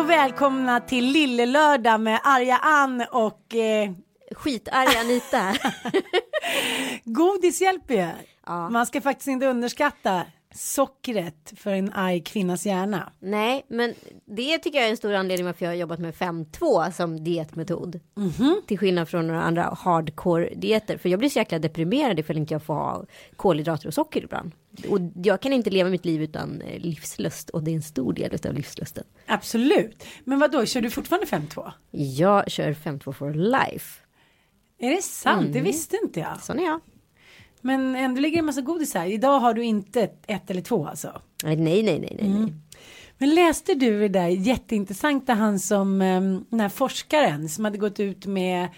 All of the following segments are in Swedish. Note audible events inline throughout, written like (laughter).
Och välkomna till Lillelördag med Arja Ann och eh, Skitarg Anita. (laughs) godis hjälper ju. Ja. Man ska faktiskt inte underskatta sockret för en arg kvinnas hjärna. Nej, men det tycker jag är en stor anledning varför jag har jobbat med 5-2 som dietmetod. Mhm. Till skillnad från några andra hardcore-dieter. För jag blir så jäkla deprimerad ifall inte jag får ha kolhydrater och socker ibland. Och jag kan inte leva mitt liv utan eh, livslust och det är en stor del av livslusten. Absolut. Men vad då kör du fortfarande 5-2? Jag kör 5-2 for life. Är det sant? Mm. Det visste inte jag. Sån är jag. Men ändå ligger det en massa godis här. Idag har du inte ett, ett eller två alltså. Nej, nej, nej, nej. Mm. nej. Men läste du det där jätteintressanta han som um, den här forskaren som hade gått ut med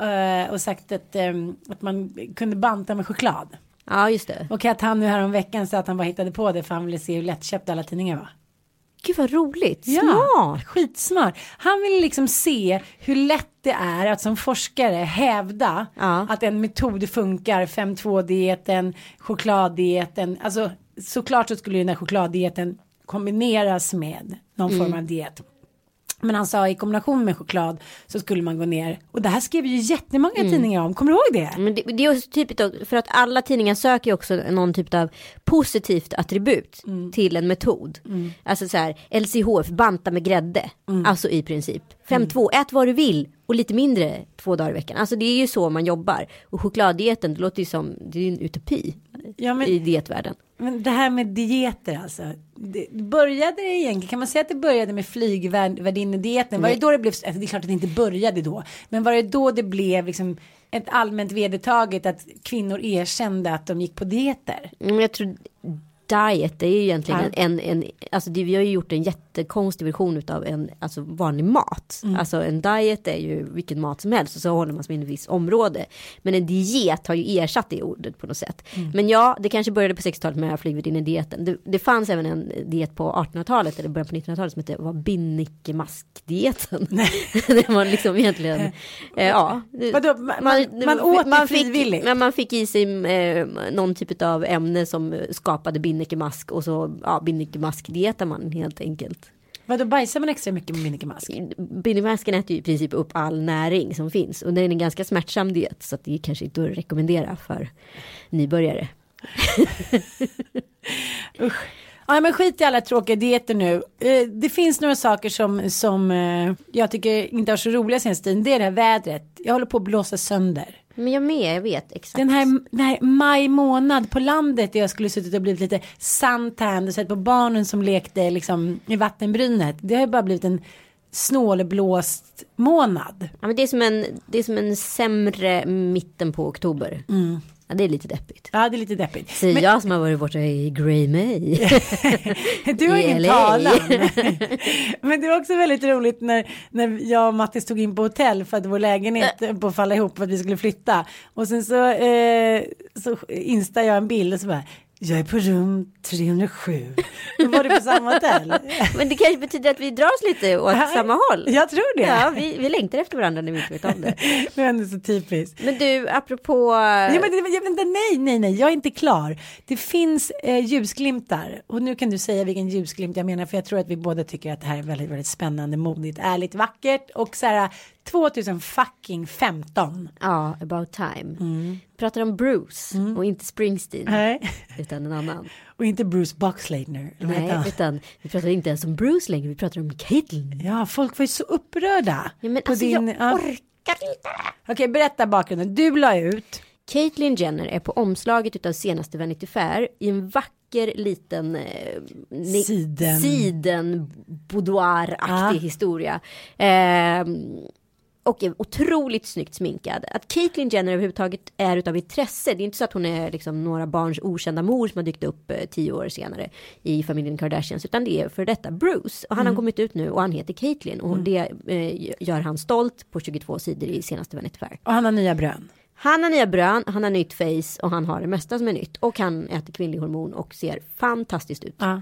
eh, och sagt att, ehm, att man kunde banta med choklad. Ja, just det. Och att han nu här om veckan sa att han bara hittade på det för han ville se hur lättköpta alla tidningar var. Gud vad roligt. Ja, Smart. skitsmart. Han vill liksom se hur lätt det är att som forskare hävda Ja. att en metod funkar, 5-2-dieten, chokladdieten. Alltså såklart så skulle ju den här chokladdieten kombineras med någon Mm. form av diet. Men han sa i kombination med choklad så skulle man gå ner. Och det här skrev ju jättemånga Mm. tidningar om. Kommer du ihåg det? Men det, det är också typiskt för att alla tidningar söker ju också någon typ av positivt attribut Mm. till en metod. Alltså så här, LCHF, banta med grädde. Mm. Alltså i princip. 5-2, ät vad du vill och lite mindre två dagar i veckan. Alltså det är ju så man jobbar. Och chokladdieten, det låter ju som, det är ju en utopi Ja, men- i dietvärlden. Men det här med dieter alltså. Det, började det egentligen, kan man säga att det började med flygvärdinnedieten? Var det då det blev, alltså det är klart att det inte började då. Men var det då det blev liksom ett allmänt vedertaget att kvinnor erkände att de gick på dieter? Men jag tror diet det är ju egentligen Ja. en, en, alltså det, vi har ju gjort en jättekonstig av en alltså vanlig mat. Mm. Alltså en diet är ju vilken mat som helst och så håller man sig inom ett visst område. Men en diet har ju ersatt det ordet på något sätt. Mm. Men ja, det kanske började på 60-talet med flygvärdinnedieten. Det, det fanns även en diet på 1800-talet eller början på 1900-talet som hette var Binnikemaskdieten. (laughs) det var liksom egentligen, eh, ja. Vadå, man- man- man åt det frivilligt? Fick, men man fick i sig eh, någon typ av ämne som skapade binnikemask och så ja, binnikemaskdietar man helt enkelt. Vadå bajsar man extra mycket med minikemask? Binnimasken äter ju i princip upp all näring som finns och det är en ganska smärtsam diet så att det är kanske inte att rekommendera för nybörjare. (laughs) Ja men skit i alla tråkiga dieter nu. Eh, det finns några saker som, som eh, jag tycker inte har så roliga senaste tiden. Det är det här vädret. Jag håller på att blåsa sönder. Men jag med, jag vet exakt. Den här, den här maj månad på landet där jag skulle suttit och blivit lite suntan och sett på barnen som lekte liksom i vattenbrynet. Det har ju bara blivit en snålblåst månad. Ja, men det, är som en, det är som en sämre mitten på oktober. Ja, det är lite deppigt. Ja det är lite deppigt. Säger Men- jag som har varit borta i Grey May. (laughs) Du har ingen LA. talan. (laughs) Men det var också väldigt roligt när, när jag och Mattis tog in på hotell för att vår lägenhet höll på att falla ihop för att vi skulle flytta. Och sen så, eh, så instaade jag en bild och så bara Jag är på rum 307. Då var det på samma hotell. (laughs) Men det kanske betyder att vi drar oss lite åt Ja, samma håll. Jag tror det. Ja, vi, vi längtar efter varandra när vi inte vet om det. (laughs) Det är så typiskt. Men du, apropå... Ja, men, ja, men, nej, nej, nej, jag är inte klar. Det finns eh, ljusglimtar och nu kan du säga vilken ljusglimt jag menar för jag tror att vi båda tycker att det här är väldigt, väldigt spännande, modigt, ärligt, vackert och så här 2000 fucking 15. Ja, about time. Mm. Pratar om Bruce och inte Springsteen. Nej, Utan en annan. (laughs) och inte Bruce Boxleitner. Nej, utan vi pratar inte ens om Bruce längre, vi pratar om Caitlyn. Ja, folk var ju så upprörda. Ja, men på alltså din, jag ja. orkar inte. Okej, berätta bakgrunden. Du la ut. Caitlyn Jenner är på omslaget utav senaste Vanity Fair i en vacker liten eh, Siden. siden boudoir-aktig Ja. historia. Eh, och är otroligt snyggt sminkad. Att Caitlyn Jenner överhuvudtaget är utav intresse. Det är inte så att hon är liksom några barns okända mor som har dykt upp eh, tio år senare i familjen Kardashians. Utan det är för detta Bruce. Och han har kommit ut nu och han heter Caitlyn. Och det eh, gör han stolt på 22 sidor i senaste Vanity Fair. Och han har nya brön. Han har nya brön, han har nytt face och han har det mesta som är nytt. Och han äter kvinnlig hormon och ser fantastiskt ut. Ja.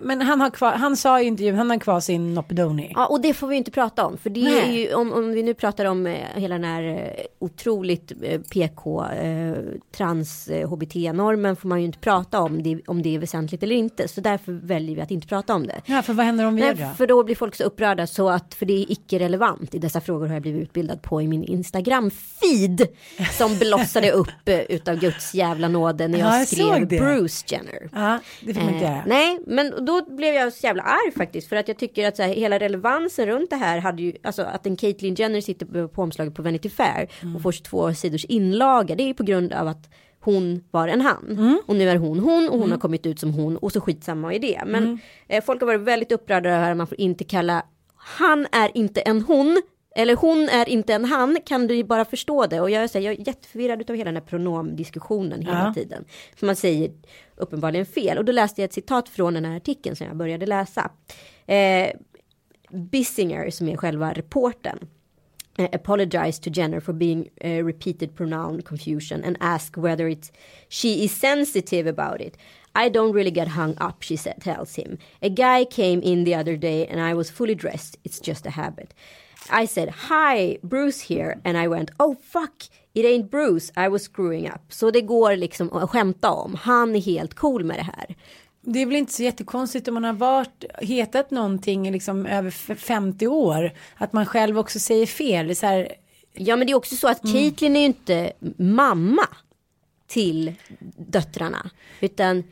Men han, har kvar, han sa i intervjun, han har kvar sin Nopedoni. Ja, och det får vi inte prata om. För det Nej. är ju, om, om vi nu pratar om eh, hela den här eh, otroligt eh, PK, eh, trans, eh, HBT-normen får man ju inte prata om det, om det är väsentligt eller inte. Så därför väljer vi att inte prata om det. Ja, för vad händer om vi gör Nej, det? för då blir folk så upprörda så att för det är icke relevant i dessa frågor har jag blivit utbildad på i min Instagram feed som blossade upp utav Guds jävla nåde när jag, Ja, jag skrev. Bruce Jenner. Ja, det får man inte göra. nej, men då blev jag så jävla arg faktiskt för att jag tycker att så här, hela relevansen runt det här hade ju, alltså att en Caitlyn Jenner sitter på, omslaget på Vanity Fair Mm. och får 22 sidors inlaga, det är ju på grund av att hon var en han. Mm. Och nu är hon hon och hon har kommit ut som hon och så skitsamma i det. Men Mm. eh, folk har varit väldigt upprörda över att man får inte kalla han är inte en hon. Eller hon är inte en han, kan du bara förstå det. Och jag här, jag är jätteförvirrad av hela den här pronomdiskussionen hela Ja. tiden. För man säger uppenbarligen fel. Och då läste jag ett citat från den här artikeln som jag började läsa. Eh, Bissinger som är själva reporten uh, apologized to Jenner for being uh, repeated pronoun confusion and asked whether it's she is sensitive about it. I don't really get hung up, she said, tells him. A guy came in the other day and I was fully dressed. It's just a habit. I said, Hi, Bruce here. And I went, Oh fuck, it ain't Bruce. I was screwing up. Så det går liksom att skämta om. Han är helt cool med det här. Det är väl inte så jättekonstigt om man har varit, hetat någonting liksom över f- 50 år. Att man själv också säger fel. Så här, Ja men det är också så att Caitlyn är ju inte mamma till döttrarna. Utan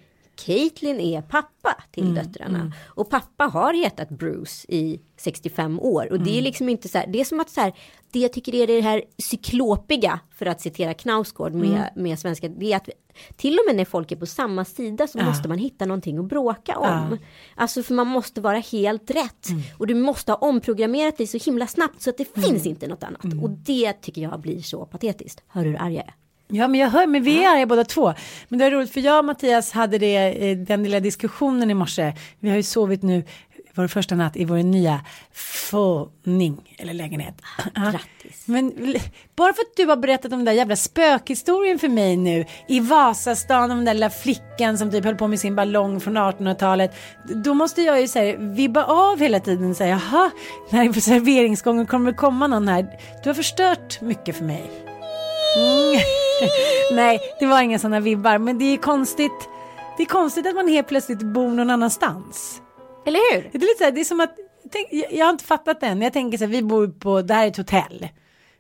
Caitlyn är pappa till döttrarna. Och pappa har hetat Bruce i 65 år. Och det är liksom inte så här, det är som att så här, det jag tycker är det här cyklopiga, för att citera Knausgård med, med svenska, det är att till och med när folk är på samma sida så måste man hitta någonting att bråka om. Alltså för man måste vara helt rätt. Och du måste ha omprogrammerat dig så himla snabbt så att det finns inte något annat. Och det tycker jag blir så patetiskt. Hör hur arg jag är? Ja men jag hör, men vi är arga båda två. Men det är roligt för jag och Mattias hade det, eh, den lilla diskussionen i morse. Vi har ju sovit nu vår första natt i vår nya våning eller lägenhet. Ja. Grattis. Men bara för att du har berättat om den där jävla spökhistorien för mig nu i Vasastan om den där lilla flickan som typ höll på med sin ballong från 1800-talet. Då måste jag ju säga vibba av hela tiden och säga jaha, när på serveringsgången kommer det komma någon här. Du har förstört mycket för mig. Mm. (laughs) Nej, det var inga sådana vibbar, men det är konstigt. Det är konstigt att man helt plötsligt bor någon annanstans. Eller hur? Det är lite så här, det är som att, tänk, jag, jag har inte fattat det än. Jag tänker så här, vi bor på, det här är ett hotell.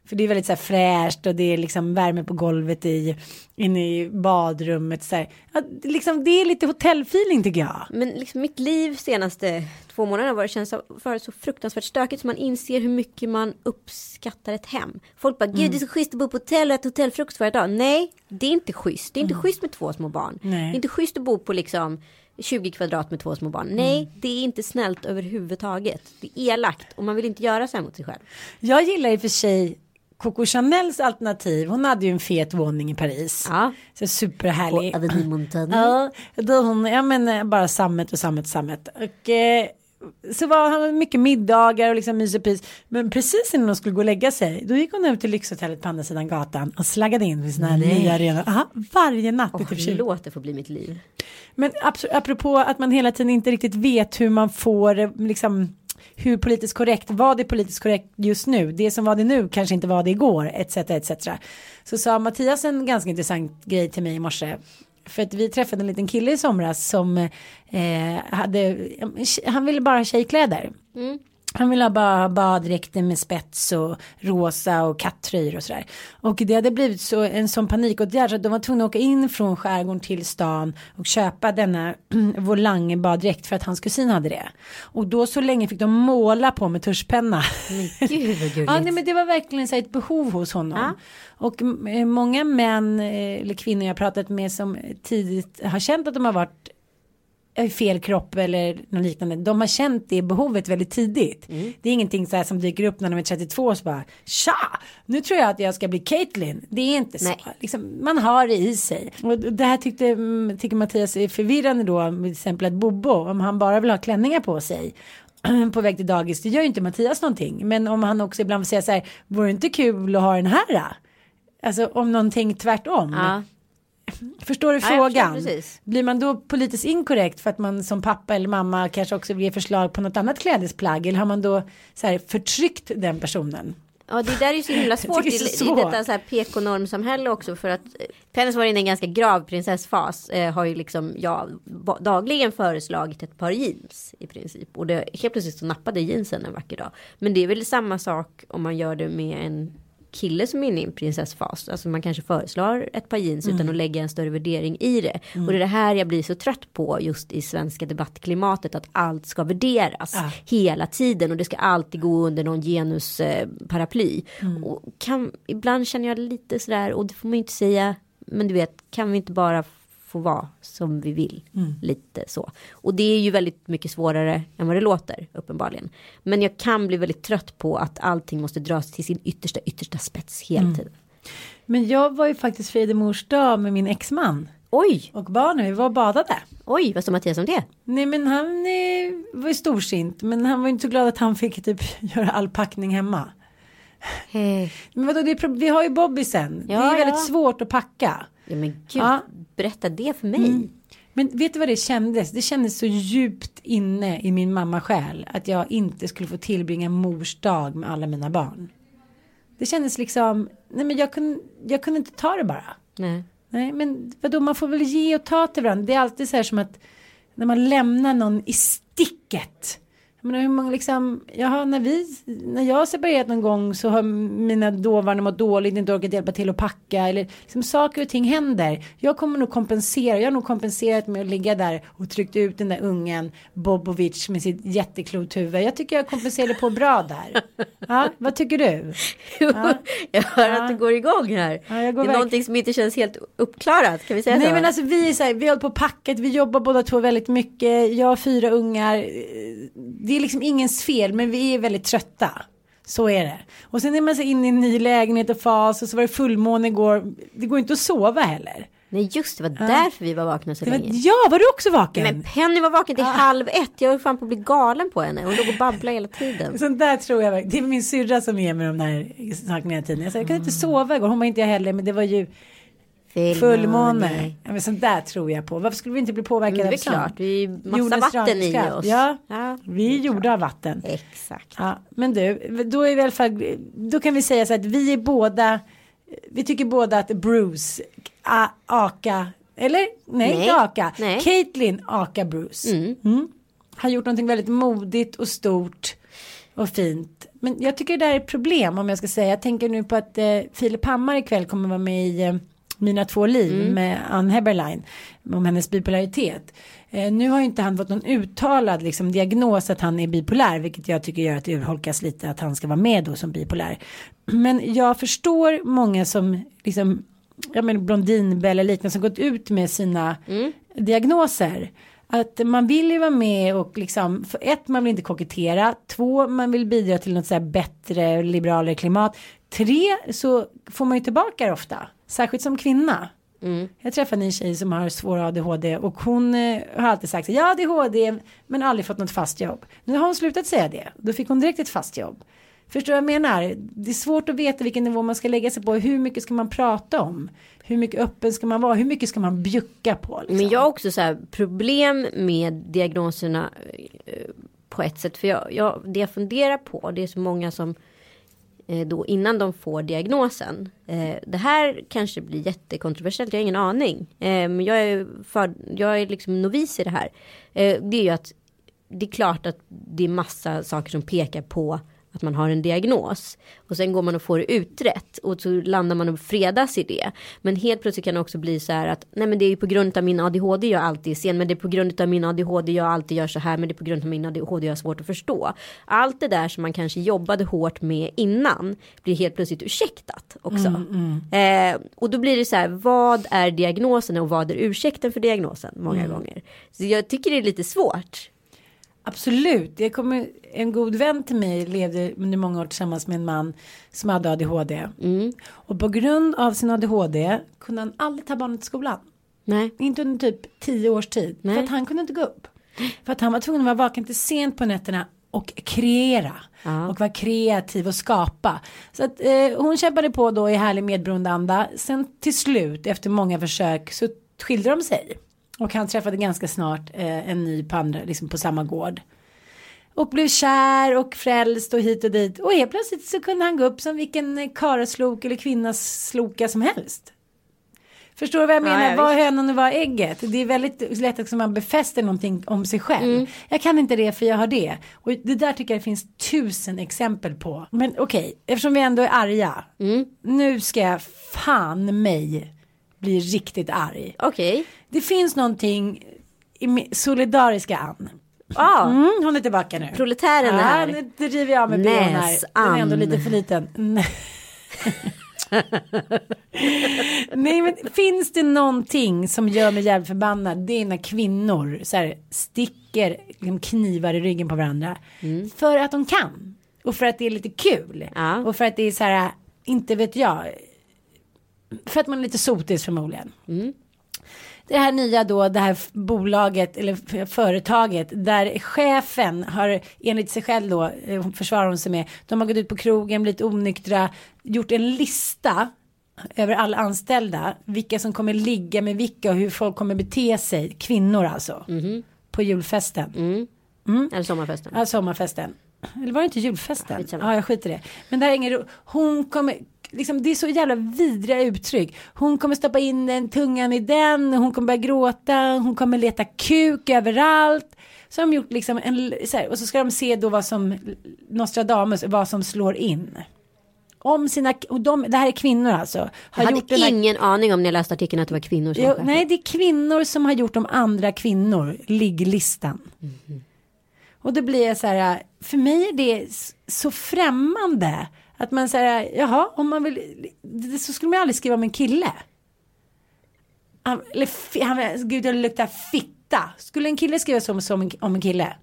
För det är väldigt så här fräscht och det är liksom värme på golvet i, inne i badrummet. Så här. Ja, liksom, det är lite hotellfeeling tycker jag. Men liksom mitt liv senaste två månaderna var det känns för så fruktansvärt stökigt så man inser hur mycket man uppskattar ett hem. Folk bara, gud det är så schysst att bo på hotell och äta hotellfrukost varje dag. Nej, det är inte schysst. Det är inte schysst med två små barn. Nej. Det är inte schysst att bo på liksom 20 kvadrat med två små barn. Nej, det är inte snällt överhuvudtaget. Det är elakt och man vill inte göra så här mot sig själv. Jag gillar i och för sig Coco Chanels alternativ. Hon hade ju en fet våning i Paris. Ja. Så superhärlig. Avenue Montaigne. Ja, då hon, ja men eh, bara sammet och sammet, sammet. Och eh, så var han mycket middagar och liksom mys och pys. Men precis innan de skulle gå och lägga sig, då gick hon ut till lyxhotellet på andra sidan gatan och slaggade in vid sina här nya arenor. Aha, varje natt. Och lite förkyld. låt det få bli mitt liv. Men apropå att man hela tiden inte riktigt vet hur man får eh, liksom hur politiskt korrekt, vad är politiskt korrekt just nu? Det som var det nu kanske inte var det igår, etc. etc. Så sa Mattias en ganska intressant grej till mig i morse. För att vi träffade en liten kille i somras som eh, hade, han ville bara ha tjejkläder. Mm. Han ville ha bara baddräkter med spets och rosa och kattröjor och sådär. Och det hade blivit så en sån panikåtgärd så att de var tvungna att åka in från skärgården till stan och köpa denna (clears throat) volang baddräkt för att hans kusin hade det. Och då så länge fick de måla på med tuschpenna. Men gud vad. (laughs) Ja, nej, men det var verkligen så ett behov hos honom. Ja. Och eh, många män eh, eller kvinnor jag pratat med som tidigt har känt att de har varit fel kropp eller något liknande. De har känt det behovet väldigt tidigt. Det är ingenting så här som dyker upp när de är 32 och så bara tja, nu tror jag att jag ska bli Caitlyn. Det är inte Nej. så. Liksom, man har det i sig. Och det här tyckte, mm, tycker Mattias är förvirrande då, till exempel att Bobo, om han bara vill ha klänningar på sig (clears throat) på väg till dagis, det gör ju inte Mattias någonting. Men om han också ibland får säga så här, vore det inte kul att ha den här? Alltså om någonting tvärtom. Ja. Förstår du Ja, jag förstår frågan? Blir man då politiskt inkorrekt för att man som pappa eller mamma kanske också vill ge förslag på något annat klädesplagg eller har man då så här förtryckt den personen? Ja det där är ju så himla (laughs) svårt det så i svårt. detta så här PK-normsamhälle också för att eh, Pennis var inne i en ganska grav prinsessfas eh, har ju liksom ja, ba- dagligen föreslagit ett par jeans i princip och det, helt plötsligt så nappade jeansen en vacker dag. Men det är väl samma sak om man gör det med en kille som är inne i en prinsessfas. Alltså man kanske föreslår ett par jeans Mm. utan att lägga en större värdering i det. Och det är det här jag blir så trött på just i svenska debattklimatet att allt ska värderas Ah. hela tiden och det ska alltid gå under någon genusparaply. Eh. Mm. och kan, ibland känner jag lite sådär och det får man ju inte säga men du vet kan vi inte bara få vara som vi vill. Mm. Lite så. Och det är ju väldigt mycket svårare än vad det låter uppenbarligen. Men jag kan bli väldigt trött på att allting måste dras till sin yttersta yttersta spets hela Mm. tiden. Men jag var ju faktiskt Friede mors dag med min exman Oj, och barnen, vi var och badade. oj, vad sa Mattias om det? Nej men han eh, var ju storsint men han var ju inte så glad att han fick typ (laughs) göra all packning hemma. Men vadå, det är, vi har ju Bobbisen. det Ja, är väldigt ja. svårt att packa. Ja men gud, Ja. Mm. berätta det för mig. Men vet du vad det kändes? Det kändes så djupt inne i min mamma själ att jag inte skulle få tillbringa mors dag med alla mina barn. Det kändes liksom, nej men jag kunde, jag kunde inte ta det bara. Nej. Nej men vadå, man får väl ge och ta till varandra. Det är alltid så här som att när man lämnar någon i sticket. Jag menar hur många liksom, jaha, när vi, när jag har separerat någon gång så har mina dåvarande mått dåligt, inte orkat hjälpa till att packa eller liksom saker och ting händer. Jag kommer nog kompensera, jag har nog kompenserat med att ligga där och tryckt ut den där ungen Bobovic med sitt jätteklothuvud. Jag tycker jag kompenserade på bra där. (laughs) Ja, vad tycker du? jag hör Ja. att du går igång här. Ja, jag går det är verk- någonting som inte känns helt uppklarat. Kan vi säga Nej så? men alltså vi är så här, vi håller på packet, vi jobbar båda två väldigt mycket, jag har fyra ungar. Det är liksom ingens fel men vi är väldigt trötta. Så är det. Och sen är man så inne i en ny lägenhet och fas och så var det fullmåne igår. Det går inte att sova heller. Nej just det, var därför vi var vakna så Det var, länge. ja, var du också vaken? Men Penny var vaken till halv ett. Jag höll fan på att bli galen på henne. Hon låg och babblade hela tiden. (laughs) Sånt där tror jag. Det är min syrra som ger mig de där sakerna hela tiden. Jag sa jag kan inte sova igår. Hon var inte jag heller men det var ju fullmåne. Ja, men sånt där tror jag på. Varför skulle vi inte bli påverkade det är av sånt? klart, vi är massa Jordens vatten i dragningskraft. oss. Ja, Ja, vi är gjorda av vatten. Exakt. Ja, men du, då är vi i alla fall, då kan vi säga så att vi är båda, vi tycker båda att Bruce, A, Aka, eller? Nej, Nej. inte Aka, Nej. Caitlyn Aka Bruce. Mm. Har gjort någonting väldigt modigt och stort och fint. Men jag tycker det där är ett problem om jag ska säga. Jag tänker nu på att eh, Filip Hammar ikväll kommer vara med i eh, Mina två liv med Ann Heberlein om hennes bipolaritet. Eh, nu har ju inte han fått någon uttalad liksom, diagnos att han är bipolär vilket jag tycker gör att det urholkas lite att han ska vara med då som bipolär. Men jag förstår många som liksom ja men Blondinbella liknande som gått ut med sina diagnoser. Att man vill ju vara med och liksom, för ett man vill inte kokettera, två man vill bidra till något så här bättre liberalare klimat, tre så får man ju tillbaka det ofta, särskilt som kvinna. Jag träffade en tjej som har svår ADHD och hon eh, har alltid sagt ja ADHD men aldrig fått något fast jobb. Nu har hon slutat säga det. Då fick hon direkt ett fast jobb. Förstår du vad jag menar? Det är svårt att veta vilken nivå man ska lägga sig på. Hur mycket ska man prata om? Hur mycket öppen ska man vara? Hur mycket ska man bjucka på? Liksom? Men jag har också så här problem med diagnoserna eh, på ett sätt. För jag, jag, det jag funderar på, det är så många som Eh, då innan de får diagnosen. Eh, det här kanske blir jättekontroversiellt, jag har ingen aning. Eh, men jag är, för, jag är liksom novis i det här. Eh, det är ju att det är klart att det är massa saker som pekar på att man har en diagnos. Och sen går man och får det utrett och så landar man och fredas i det. Men helt plötsligt kan det också bli så här att nej men det är ju på grund av min ADHD jag alltid är sen. Men det är på grund av min ADHD jag alltid gör så här. Men det är på grund av min ADHD jag har svårt att förstå. Allt det där som man kanske jobbade hårt med innan blir helt plötsligt ursäktat också. Eh, och då blir det så här vad är diagnosen och vad är ursäkten för diagnosen många gånger. Så jag tycker det är lite svårt. Absolut. Jag kommer, en god vän till mig levde under många år tillsammans med en man som hade ADHD. Mm. Och på grund av sin ADHD kunde han aldrig ta barnet till skolan. Nej. Inte under typ tio års tid. Nej. För att han kunde inte gå upp. För att han var tvungen att vara vaken till sent på nätterna och kreera. Ja. Och vara kreativ och skapa. Så att eh, hon kämpade på då i härlig medberoende anda. Sen till slut efter många försök så skilde de sig. Och han träffade ganska snart eh, en ny på andra, liksom på samma gård. Och blev kär och frälst och hit och dit. Och helt plötsligt så kunde han gå upp som vilken karaslok eller kvinnas sloka som helst. Förstår du vad jag Ja, menar? ja, vad visst. hönan och vad ägget? Det är väldigt lätt att man befäster någonting om sig själv. Mm. Jag kan inte det för jag har det. Och det där tycker jag det finns tusen exempel på. Men okej, eftersom vi ändå är arga. Mm. Nu ska jag fan mig bli riktigt arg. Okej. Det finns någonting i solidariska Ann. Ah, Mm, hon är tillbaka nu. proletären är Ja, här. nu driver jag med bh här. Den är ändå lite för liten. (laughs) Nej. Men finns det någonting som gör mig jävligt förbannad. Det är när kvinnor så här, sticker liksom, knivar i ryggen på varandra. För att de kan. Och för att det är lite kul. Ja. Och för att det är så här, inte vet jag. För att man är lite sotis förmodligen. Det här nya då, det här bolaget eller företaget där chefen har enligt sig själv då, eh, försvarar hon sig med, de har gått ut på krogen, blivit onyktra, gjort en lista över alla anställda, vilka som kommer ligga med vilka och hur folk kommer bete sig, kvinnor alltså, på julfesten. Eller sommarfesten. Ja, sommarfesten. Eller var det inte julfesten? Ja, jag skiter i det. Men det här är ingen. Hon kommer, liksom, det är så jävla vidriga uttryck. Hon kommer stoppa in den tungan i den, hon kommer börja gråta, hon kommer leta kuk överallt. Så har de gjort liksom en, så här, och så ska de se då vad som, Nostradamus, vad som slår in. Om sina, och de, det här är kvinnor alltså. Har Jag hade här- ingen aning om när jag läste artikeln att det var kvinnor som Jo, nej, det är kvinnor som har gjort om andra kvinnor, ligglistan. Och då blir jag så här, för mig är det så främmande. Att man säger, jaha, om man vill, så skulle man aldrig skriva om en kille. Han, eller, han, gud, jag luktar fitta. Skulle en kille skriva så om, som en, om en kille?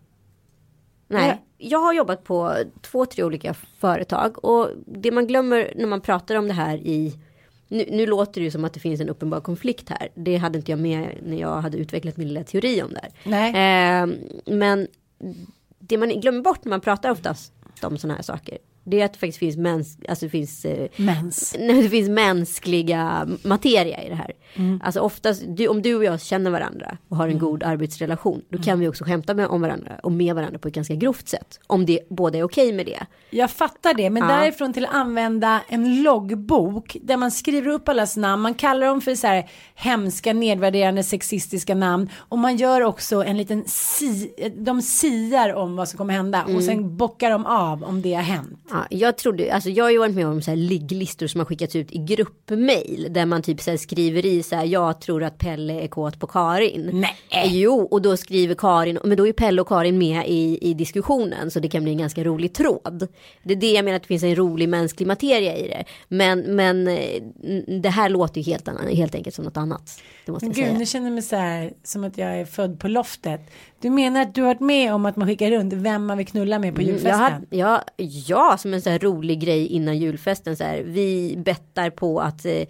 Nej, jag har jobbat på två, tre olika företag och det man glömmer när man pratar om det här i nu, nu låter det ju som att det finns en uppenbar konflikt här. Det hade inte jag med när jag hade utvecklat min lilla teori om det här. Eh, men det man glömmer bort när man pratar oftast om sådana här saker. Det är att det faktiskt finns, mäns alltså det finns eh, Mens. (laughs) Nej, det finns mänskliga materia i det här. Mm. Alltså oftast, du, om du och jag känner varandra och har en god arbetsrelation, då Mm. kan vi också skämta med, om varandra och med varandra på ett ganska grovt sätt. Om det båda är okej med det. Jag fattar det, men Ja. därifrån till att använda en loggbok där man skriver upp allas namn, man kallar dem för så här hemska, nedvärderande, sexistiska namn och man gör också en liten si, de siar om vad som kommer hända och sen bockar de av om det har hänt. Ja, jag trodde, alltså jag har ju varit med om så här ligglistor som har skickats ut i gruppmail där man typ så här skriver i så här jag tror att Pelle är kåt på Karin. Nej. Jo, och då skriver Karin, men då är Pelle och Karin med i, i diskussionen så det kan bli en ganska rolig tråd. Det är det jag menar att det finns en rolig mänsklig materia i det. Men, men eh, det här låter ju helt, annan, helt enkelt som något annat. Det måste Men jag gud, säga. nu känner jag mig så här som att jag är född på loftet. Du menar att du har varit med om att man skickar runt vem man vill knulla med på Mm, julfesten? Jag hade, ja, ja, som en så här rolig grej innan julfesten. Så här, vi bettar på att eh,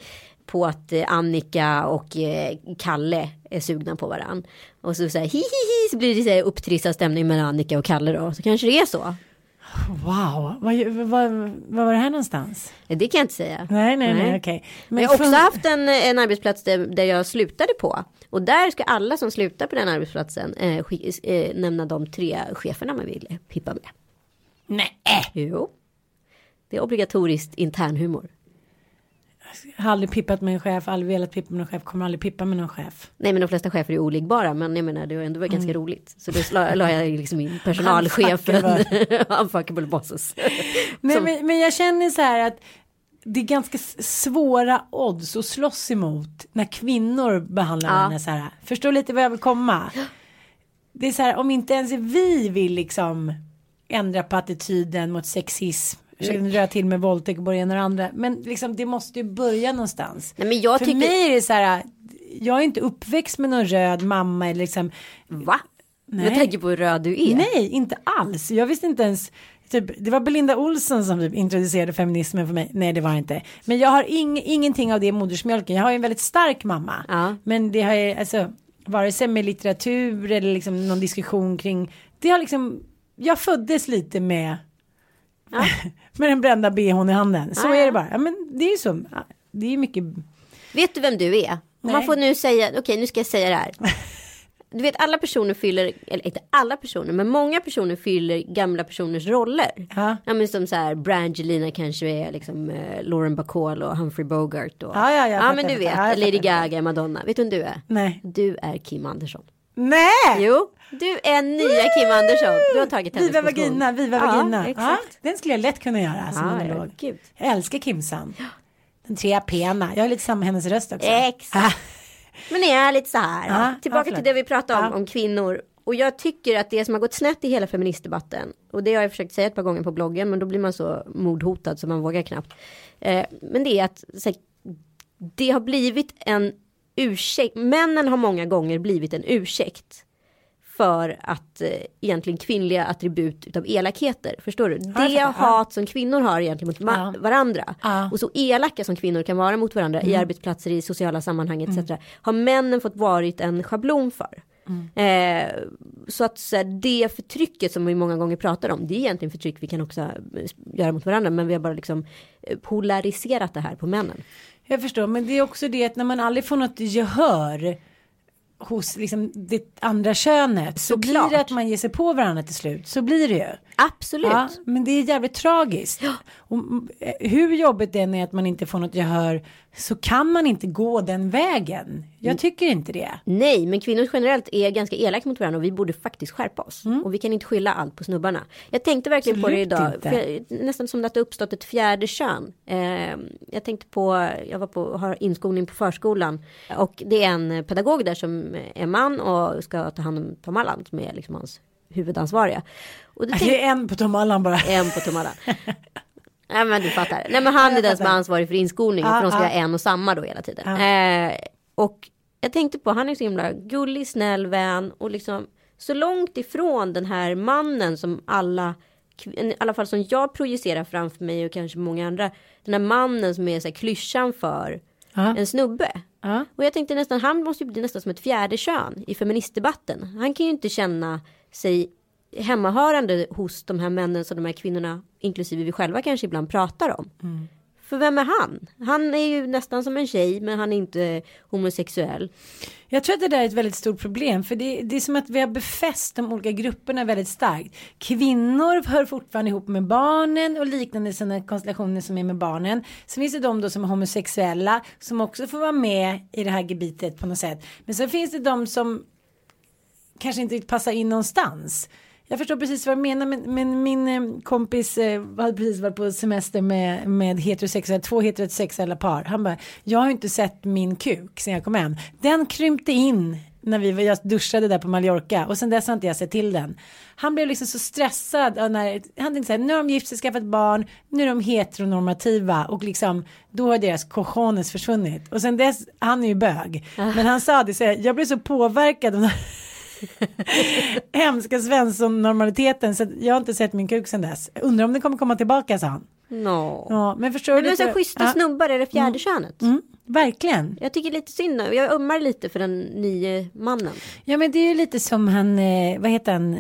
på att eh, Annika och eh, Kalle är sugna på varann. Och så, så här, hi, hi, hi, så blir det så här upptrissad stämning mellan Annika och Kalle då. Så kanske det är så. Wow, vad, vad, vad var det här någonstans? Det kan jag inte säga. Nej, nej, nej, Nej. okej. Men jag har också haft en, en arbetsplats där, där jag slutade på. Och där ska alla som slutar på den arbetsplatsen eh, eh, nämna de tre cheferna man vill pippa med. Nej, Jo. Det är obligatoriskt internhumor. Har aldrig pippat med en chef, aldrig velat pippa med en chef, kommer aldrig pippa med någon chef. Nej men de flesta chefer är oligbara men jag menar det har ändå varit ganska roligt. Så då la, la jag liksom in (laughs) personalchefen. Unfuckable (laughs) bosses. Som- men, men jag känner så här att det är ganska svåra odds att slåss emot när kvinnor behandlar Ja. henne så här. Förstår lite vad jag vill komma? Det är så här om inte ens vi vill liksom ändra på attityden mot sexism. Försöker dra till med våldtäkt både ena och andra. Men liksom det måste ju börja någonstans. Nej men jag För tycker. mig är det så här. Jag är inte uppväxt med någon röd mamma eller liksom. Va? Nej. Med tanke på hur röd du är. Nej, inte alls. Jag visste inte ens. Typ, det var Belinda Olsson som typ introducerade feminismen för mig. Nej, det var det inte. Men jag har ing, ingenting av det i modersmjölken. Jag har ju en väldigt stark mamma. Ja. Men det har ju, alltså, vare sig med litteratur eller liksom någon diskussion kring. Det har liksom, jag föddes lite med. (laughs) med den brända bhn i handen. Så Ja, är ja. det bara. Ja, men det är ju så. Det är mycket. Vet du vem du är? Om Man Nej. får nu säga, okej nu ska jag säga det här. (laughs) Du vet alla personer fyller, eller inte alla personer, men många personer fyller gamla personers roller. Ja. Ja men som så här, Brangelina kanske är liksom eh, Lauren Bacall och Humphrey Bogart. Och, Ja, ja, ja fattar, men du vet. Ja, Lady. Gaga, Madonna. Vet du vem du är? Nej. Du är Kim Andersson. Nej! Jo, du är nya Kim Andersson. Du har tagit hennes Viva vagina, viva ja, vagina. Ja, den skulle jag lätt kunna göra som Ja, monolog. gud. Jag älskar Kimsan. Den trea pena. Jag har lite samma hennes röst också. Exakt. Men det är lite så här. Ja, Tillbaka till det vi pratade om, om kvinnor. Och jag tycker att det som har gått snett i hela feministdebatten. Och det har jag försökt säga ett par gånger på bloggen. Men då blir man så mordhotad så man vågar knappt. Eh, men det är att här, det har blivit en ursäkt. Männen har många gånger blivit en ursäkt. För att eh, egentligen kvinnliga attribut utav elakheter. Förstår du? jag Det hat som kvinnor har egentligen mot Ja. varandra. Ja. Mm. Och så elaka som kvinnor kan vara mot varandra i arbetsplatser, i sociala sammanhang etc. Har männen fått varit en schablon för. Mm. Eh, så att så här, det förtrycket som vi många gånger pratar om, det är egentligen förtryck vi kan också eh, göra mot varandra. Men vi har bara liksom eh, polariserat det här på männen. Jag förstår, men det är också det att när man aldrig får något gehör hos liksom det andra könet så blir Såklart. det att man ger sig på varandra till slut. Så blir det ju. Absolut. Ja, men det är jävligt tragiskt. Och, mm, eh, hur jobbigt det än är att man inte får något gehör så kan man inte gå den vägen. Jag Mm. tycker inte det. Nej, men kvinnor generellt är ganska elaka mot varandra och vi borde faktiskt skärpa oss. Mm. Och vi kan inte skylla allt på snubbarna. Jag tänkte verkligen på det Absolut idag. jag, nästan som att det uppstått ett fjärde kön. Eh, jag tänkte på, jag var på, har inskolning på förskolan. Och det är en pedagog där som är man och ska ta hand om Tom Allan som är liksom hans huvudansvariga. Och då tänkte, Det är en på Tom Allan bara. en på Tom Allan. (laughs) Nej men du fattar. Nej men han är den som är ansvarig för inskolningen. Ja, för de ska ja. göra en och samma då hela tiden. Ja. Eh, och jag tänkte på, han är så himla gullig, snäll, vän och liksom så långt ifrån den här mannen som alla, i alla fall som jag projicerar framför mig och kanske många andra. Den här mannen som är så här klyschan för en snubbe. Och jag tänkte nästan, han måste ju bli nästan som ett fjärde kön i feministdebatten. Han kan ju inte känna sig hemmahörande hos de här männen som de här kvinnorna, inklusive vi själva kanske ibland pratar om. För vem är han? Han är ju nästan som en tjej men han är inte homosexuell. Jag tror att det där är ett väldigt stort problem för det, det är som att vi har befäst de olika grupperna väldigt starkt. Kvinnor hör fortfarande ihop med barnen och liknande sådana konstellationer som är med barnen. Sen finns det de då som är homosexuella som också får vara med i det här gebitet på något sätt. Men sen finns det de som kanske inte passar in någonstans. Jag förstår precis vad du menar men, men min eh, kompis eh, hade precis varit på semester med, med heterosexuella, två heterosexuella par. Han bara, jag har inte sett min kuk sen jag kom hem. Den krympte in när vi jag duschade där på Mallorca och sen dess har inte jag sett till den. Han blev liksom så stressad när, han tänkte så här, nu har de gift sig, skaffat barn, nu är de heteronormativa och liksom då har deras cojones försvunnit. Och sen dess, han är ju bög, men han sa det så här, jag blev så påverkad av (laughs) hemska Svensson-normaliteten så jag har inte sett min kuk sen dess. Undrar om den kommer komma tillbaka sa han. No. Ja, men förstår Men du är så schyssta Ja. snubbar är det fjärde könet. verkligen. Jag tycker lite synd om- Jag ömmar lite för den nye mannen. Ja men det är ju lite som han, eh, vad heter han,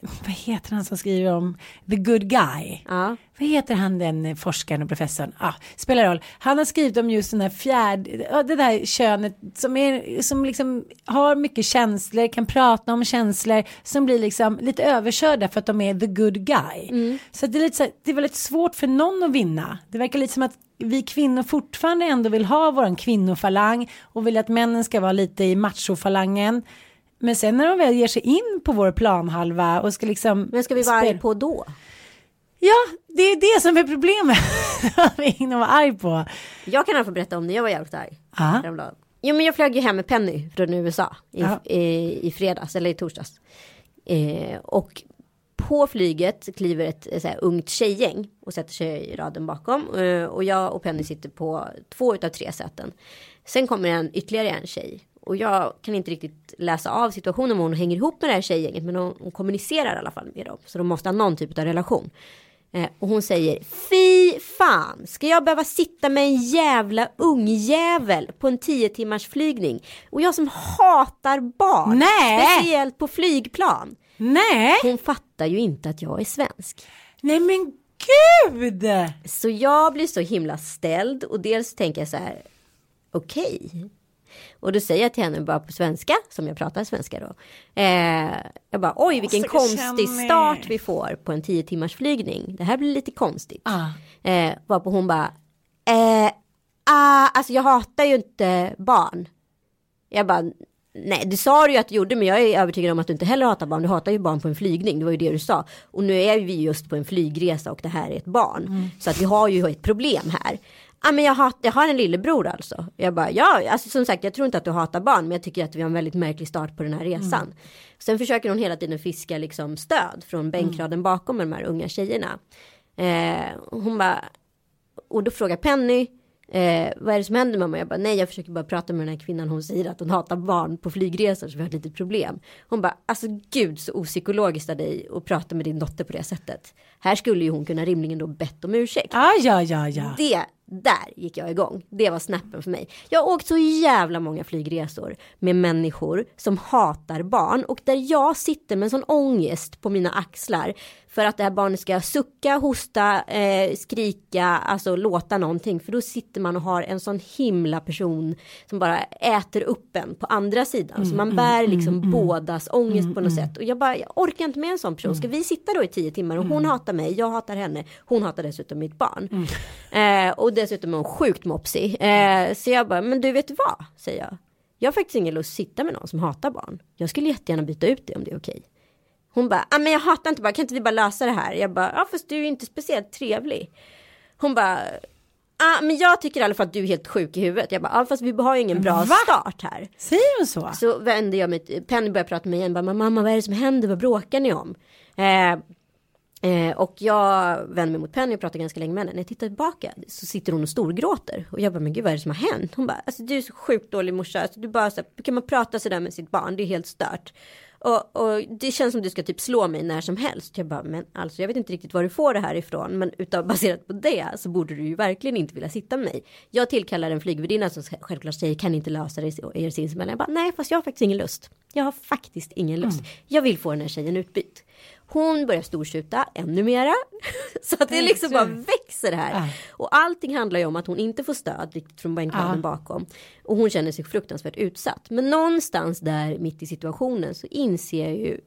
vad heter han som skriver om The Good Guy? Ja. Vad heter han den forskaren och professorn? Ah, spelar roll. Han har skrivit om just den här fjärde, det där könet som, är, som liksom har mycket känslor, kan prata om känslor, som blir liksom lite överkörda för att de är the good guy. Så det är lite så här, det är väldigt svårt för någon att vinna. Det verkar lite som att vi kvinnor fortfarande ändå vill ha våran kvinnofalang och vill att männen ska vara lite i machofalangen. Men sen när de väl ger sig in på vår planhalva och ska liksom... Men ska vi vara arg på då? Ja, det är det som är problemet. Är (laughs) ingen att vara arg på. Jag kan fall berätta om när jag var jävligt arg. Häromdagen. Jo men jag flög ju hem med Penny från USA i, i, i fredags eller i torsdags. Eh, och på flyget kliver ett eh, så här, ungt tjejgäng och sätter sig i raden bakom. Eh, och jag och Penny sitter på två utav tre säten. Sen kommer en ytterligare en tjej. Och jag kan inte riktigt läsa av situationen om hon hänger ihop med det här tjejgänget. Men hon, hon kommunicerar i alla fall med dem. Så de måste ha någon typ av relation. Eh, och hon säger Fy fan, ska jag behöva sitta med en jävla ungjävel på en 10 timmars flygning? Och jag som hatar barn, Nej! speciellt på flygplan. Nej, Hon fattar ju inte att jag är svensk. nej men gud! Så jag blir så himla ställd och dels tänker jag så här, okej. Och då säger jag till henne bara på svenska, som jag pratar svenska då. Eh, jag bara, oj vilken stackars konstig start vi får på en 10 timmars flygning. Det här blir lite konstigt. Ah. Eh, varpå hon bara, eh, ah, alltså jag hatar ju inte barn. Jag bara, nej det sa du ju att du gjorde men jag är övertygad om att du inte heller hatar barn. Du hatar ju barn på en flygning, det var ju det du sa. Och nu är vi just på en flygresa och det här är ett barn. Så att vi har ju ett problem här. Ja men jag, hat, jag har en lillebror alltså. Jag bara ja, alltså som sagt jag tror inte att du hatar barn men jag tycker att vi har en väldigt märklig start på den här resan. Sen försöker hon hela tiden fiska liksom stöd från bänkraden bakom med de här unga tjejerna. Eh, hon bara, och då frågar Penny, eh, vad är det som händer mamma? Jag bara, nej jag försöker bara prata med den här kvinnan. Hon säger att hon hatar barn på flygresor så vi har ett litet problem. Hon bara, alltså gud så opsykologiskt av dig att prata med din dotter på det sättet. Här skulle ju hon kunna rimligen då bett om ursäkt. Ah, ja, ja, ja. Det, där gick jag igång. Det var snappen för mig. Jag har åkt så jävla många flygresor med människor som hatar barn och där jag sitter med en sån ångest på mina axlar för att det här barnet ska sucka, hosta, eh, skrika, alltså låta någonting. För då sitter man och har en sån himla person som bara äter upp en på andra sidan. så man bär liksom bådas ångest på något sätt. Och jag bara, jag orkar inte med en sån person. Ska vi sitta då i tio timmar och hon hatar mig, jag hatar henne, hon hatar dessutom mitt barn. Eh, och dessutom är hon sjukt mopsig. Eh, så jag bara, men du vet vad, säger jag. Jag har faktiskt ingen lust att sitta med någon som hatar barn. Jag skulle jättegärna byta ut det om det är okej. Hon bara, ah, men jag hatar inte bara, kan inte vi bara lösa det här? Jag bara, ja fast du är ju inte speciellt trevlig. Hon bara, ah, men jag tycker i alla fall att du är helt sjuk i huvudet. Jag bara, ja fast vi har ju ingen bra Va? start här. Säger hon så? Så vände jag mig, Penny började prata med mig igen, bara, "Men mamma vad är det som händer, vad bråkar ni om? Eh, eh, och jag vände mig mot Penny och pratade ganska länge med henne. När jag tittar tillbaka så sitter hon och storgråter. Och jag bara, men gud vad är det som har hänt? Hon bara, alltså du är så sjukt dålig morsa. Alltså, du bara, så här, kan man prata sådär med sitt barn? Det är helt stört. Och, och det känns som du ska typ slå mig när som helst. Jag bara, men alltså jag vet inte riktigt var du får det här ifrån. Men utav (laughs) baserat på det så borde du ju verkligen inte vilja sitta med mig. Jag tillkallar en flygvärdinna som självklart säger, kan inte lösa det er sinsemellan? Jag bara, nej fast jag har faktiskt ingen lust. Jag har faktiskt ingen lust. Jag vill få den här tjejen utbytt. Hon börjar storskjuta ännu mera. (laughs) Så att det liksom bara växer här. Ja. Och allting handlar ju om att hon inte får stöd riktigt från bänkraden Ja. bakom. Och hon känner sig fruktansvärt utsatt. Men någonstans där mitt i situationen så inser jag ju,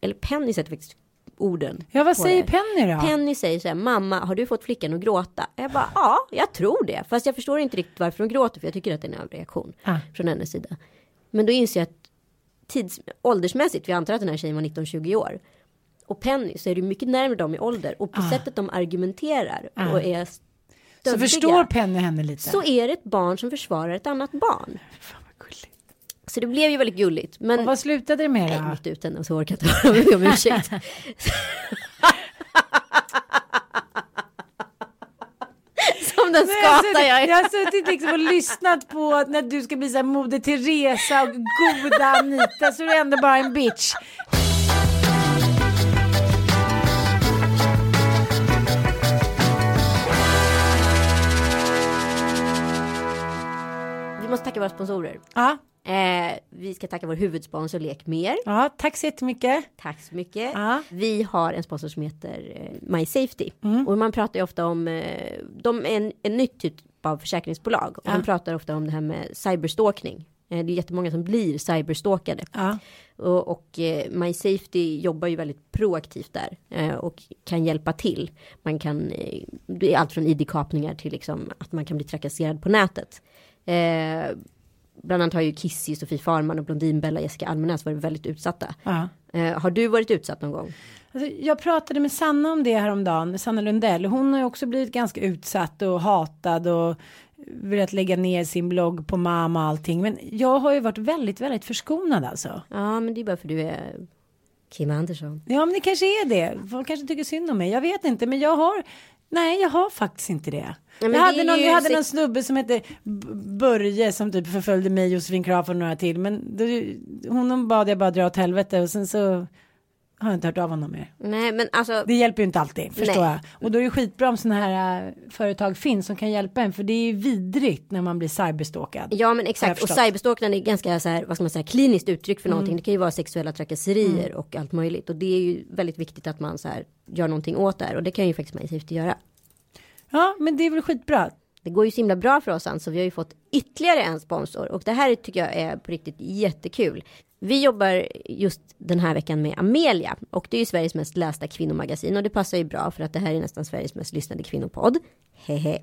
eller Penny sätter faktiskt orden. Ja, vad säger. Penny då? Penny säger så här, mamma har du fått flickan att gråta? Jag bara, ja, jag tror det. Fast jag förstår inte riktigt varför hon gråter för jag tycker att det är en överreaktion Ah. från hennes sida. Men då inser jag att tids, åldersmässigt, vi antar att den här tjejen var 19-20 år. Och Penny så är det mycket närmare dem i ålder och på sättet de argumenterar Ah. och är så stöddiga, förstår Penny henne lite? så är det ett barn som försvarar ett annat barn. Fan vad gulligt. Så det blev ju väldigt gulligt. Men Och vad slutade det med Nej, då? mitt ute henne så orkar jag inte höra om ursäkt. (laughs) Som den Nej, skata jag är. Jag har suttit liksom och lyssnat på när du ska bli så här Moder Teresa och goda Anita så är du ändå bara en bitch. Tacka våra sponsorer. Ja, Eh, vi ska tacka vår huvudsponsor Lek Mer. ja tack så jättemycket. Tack så mycket. Ja. Vi har en sponsor som heter eh, My Safety. Mm. Och man pratar ju ofta om, eh, de är en, en nytt typ av försäkringsbolag. Och Ja. de pratar ofta om det här med cyberstalking. Eh, det är jättemånga som blir cyberstalkade. Ja. Och, och My Safety jobbar ju väldigt proaktivt där. Och kan hjälpa till. Man kan, det är allt från id-kapningar till liksom att man kan bli trakasserad på nätet. Eh, bland annat har ju Kissy, Sofie Farman och Blondinbella, Jessica Almenäs varit väldigt utsatta. Ja. Eh, har du varit utsatt någon gång? Alltså, jag pratade med Sanna om det häromdagen, Sanna Lundell. Hon har ju också blivit ganska utsatt och hatad och velat lägga ner sin blogg på mamma och allting. Men jag har ju varit väldigt, väldigt förskonad alltså. Ja, men det är bara för du är Kim Andersson. Ja, men det kanske är det. Folk kanske tycker synd om mig. Jag vet inte, men jag har. Nej, jag har faktiskt inte det. men jag hade någon, vi hade någon snubbe som hette Börje som typ förföljde mig, Josefin Crafoord och några till. Men det, honom bad jag bara dra åt helvete och sen så har inte hört av honom mer. Nej, men alltså. Det hjälper ju inte alltid, förstår Nej. jag. Och då är det skitbra om sådana här äh, företag finns som kan hjälpa en. För det är ju vidrigt när man blir cyberstalkad. Ja men exakt och cyberstalkning är ganska så här, vad ska man säga, kliniskt uttryck för någonting. Det kan ju vara sexuella trakasserier och allt möjligt. Och det är ju väldigt viktigt att man så här gör någonting åt det här. Och det kan ju faktiskt Safety göra. Ja, men det är väl skitbra. Det går ju så himla bra för oss så vi har ju fått ytterligare en sponsor. Och det här tycker jag är på riktigt jättekul. Vi jobbar just den här veckan med Amelia. Och det är ju Sveriges mest lästa kvinnomagasin. Och det passar ju bra för att det här är nästan Sveriges mest lyssnade kvinnopodd. Hehe.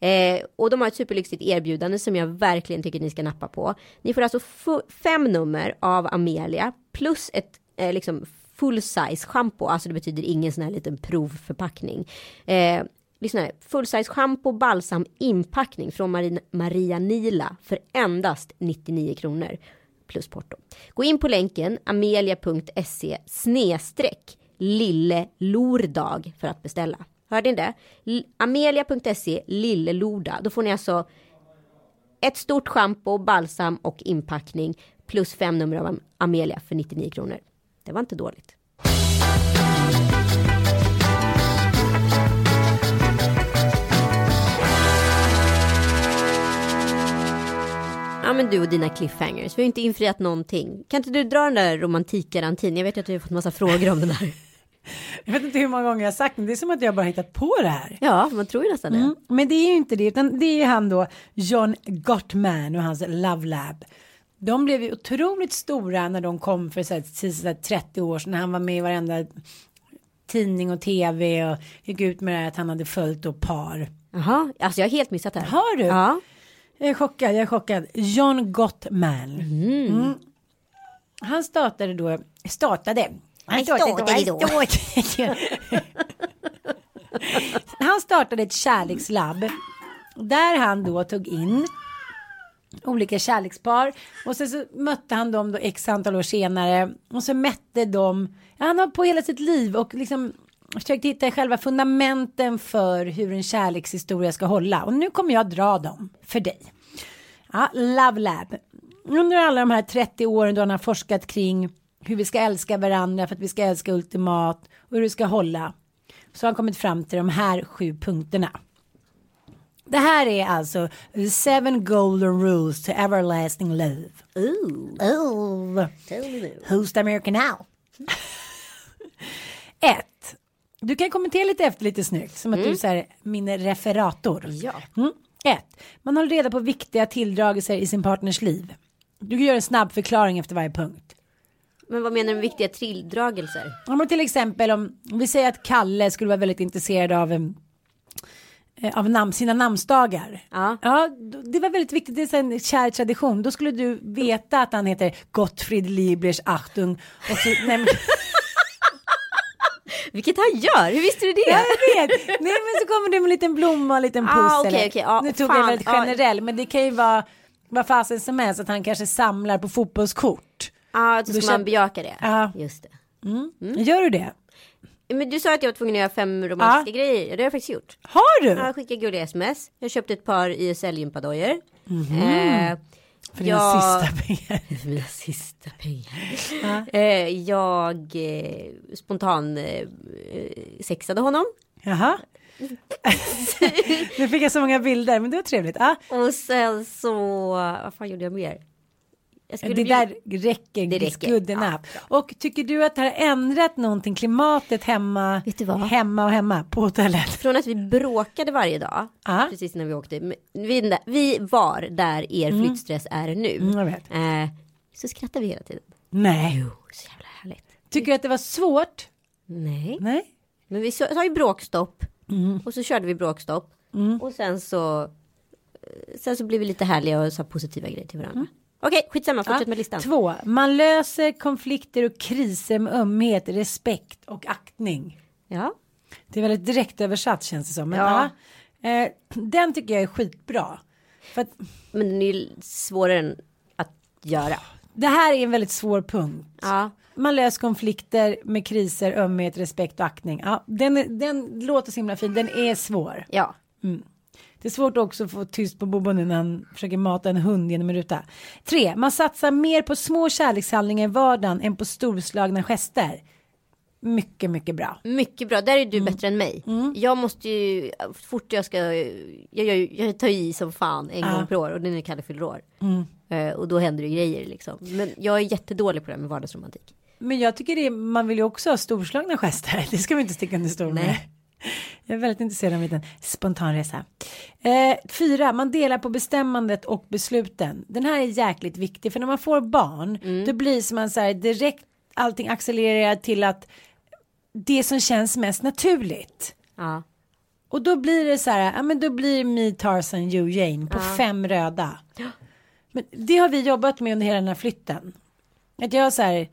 Eh, och de har ett superlyxigt erbjudande som jag verkligen tycker ni ska nappa på. Ni får alltså fem nummer av Amelia plus ett eh, liksom full size shampoo. Alltså det betyder ingen sån här liten provförpackning. Eh, Lyssna här. Full size shampoo, balsam, inpackning från Maria, Maria Nila för endast 99 kronor plus porto. Gå in på länken amelia.se snedstreck lille lordag för att beställa. Hörde ni det? Amelia.se lille lordag. Då får ni alltså ett stort schampo, balsam och inpackning plus fem nummer av Amelia för 99 kronor. Det var inte dåligt. Ja men du och dina cliffhangers, vi har inte infriat någonting. Kan inte du dra den där romantikgarantin? Jag vet ju att du har fått massa frågor om den där. (laughs) Jag vet inte hur många gånger jag har sagt det. Det är som att jag bara hittat på det här. Ja, man tror ju nästan det. Mm, men det är ju inte det, utan det är han då, John Gottman och hans Love Lab. De blev ju otroligt stora när de kom för så här, precis så här 30 år sedan. När han var med i varenda tidning och tv och gick ut med det här att han hade följt då par. Jaha, alltså jag har helt missat det här. Har du? Ja. Jag är chockad, jag är chockad. John Gottman. Mm. Han startade då, startade. Han startade då. (laughs) han startade ett kärlekslabb. Där han då tog in olika kärlekspar. Och sen så mötte han dem då x antal år senare. Och så mätte de, han har på hela sitt liv och liksom försökt hitta själva fundamenten för hur en kärlekshistoria ska hålla. Och nu kommer jag dra dem för dig. Ja, Love Lab. Under alla de här 30 åren då han har forskat kring hur vi ska älska varandra för att vi ska älska ultimat och hur det ska hålla. Så har han kommit fram till de här sju punkterna. Det här är alltså the seven golden rules to everlasting love. Ooh, Oh. nu. Who's the American now? (laughs) Ett. Du kan kommentera lite efter lite snyggt. Som att du är så här, min referator. Ja. Mm. Ett. Man håller reda på viktiga tilldragelser i sin partners liv. Du gör en snabb förklaring efter varje punkt. Men vad menar du med viktiga tilldragelser? Om man till exempel om vi säger att Kalle skulle vara väldigt intresserad av eh, av namn, sina namnsdagar. Ja. ja, det var väldigt viktigt. Det är en kär tradition. Då skulle du veta att han heter Gottfried Lieblers Achtung. Och så, nej, men, (laughs) Vilket han gör, hur visste du det? jag vet. Nej, men så kommer du med en liten blomma och en liten puss. Ah, eller- okej. Ja, nu tog fan. jag väldigt generell, men det kan ju vara vad fasen som helst att han kanske samlar på fotbollskort. Ja, då Då ska man köp- bejaka det. Ja. Just det. Gör du det? Men du sa att jag var tvungen att göra fem romantiska Ja. grejer. Det har jag faktiskt gjort. Har du? Jag skickade gulliga sms. Jag köpte ett par ISL-gympadojor. Eh, Mhm. För dina jag- sista pengar. (laughs) Mina sista pengar. Eh, jag eh, spontan eh, sexade honom. Jaha. (laughs) nu fick jag så många bilder, men det var trevligt. Ah, Och sen så, vad fan gjorde jag mer? Det bjuda- där räcker, Det räcker. good Ja. Och tycker du att det har ändrat någonting, klimatet hemma, hemma och hemma på hotellet? Från att vi bråkade varje dag, Ja. precis innan vi åkte. Vi, vi var där er flyttstress är nu. Mm. Eh, så skrattar vi hela tiden. Nej. Jo, så jävla härligt. Tycker du att det var svårt? Nej, Nej. men vi sa ju bråkstopp. Mm. Och så körde vi bråkstopp. Och sen så, eh, sen så blev vi lite härliga och sa positiva grejer till varandra. Okej, skitsamma, fortsätt Mm. Ja. med listan. Två, man löser konflikter och kriser med ömhet, respekt och aktning. Ja, Det är väldigt direkt översatt känns det som. Men Ja. ja. eh, den tycker jag är skitbra. För att men den är ju svårare än att göra. det här är en väldigt svår punkt. Ja, Man löser konflikter med kriser, ömhet, respekt och aktning. Ja, den, den låter så himla fin, den är svår. ja. Det är svårt också att få tyst på Bobo nu när han försöker mata en hund genom en ruta. Tre, man satsar mer på små kärlekshandlingar i vardagen än på storslagna gester. Mycket, mycket bra. Mycket bra, där är Mm. du bättre än mig. Jag måste ju, fort jag ska, jag, jag, jag tar i som fan en. Mm. gång per år och den är Kalle fyller år. Eh, och då händer det grejer liksom. Men jag är jättedålig på det här med vardagsromantik. Men jag tycker det man vill ju också ha storslagna gester. (laughs) Det ska vi inte sticka under stol med. Nej. Jag är väldigt intresserad av en spontanresa. Eh, fyra, man delar på bestämmandet och besluten. Den här är jäkligt viktig för när man får barn då blir som man så här direkt allting accelererar till att det som känns mest naturligt. Ja. Och då blir det så här, ja men då blir me Tarzan you Jane på fem röda. Men det har vi jobbat med under hela den här flytten. Att jag så här,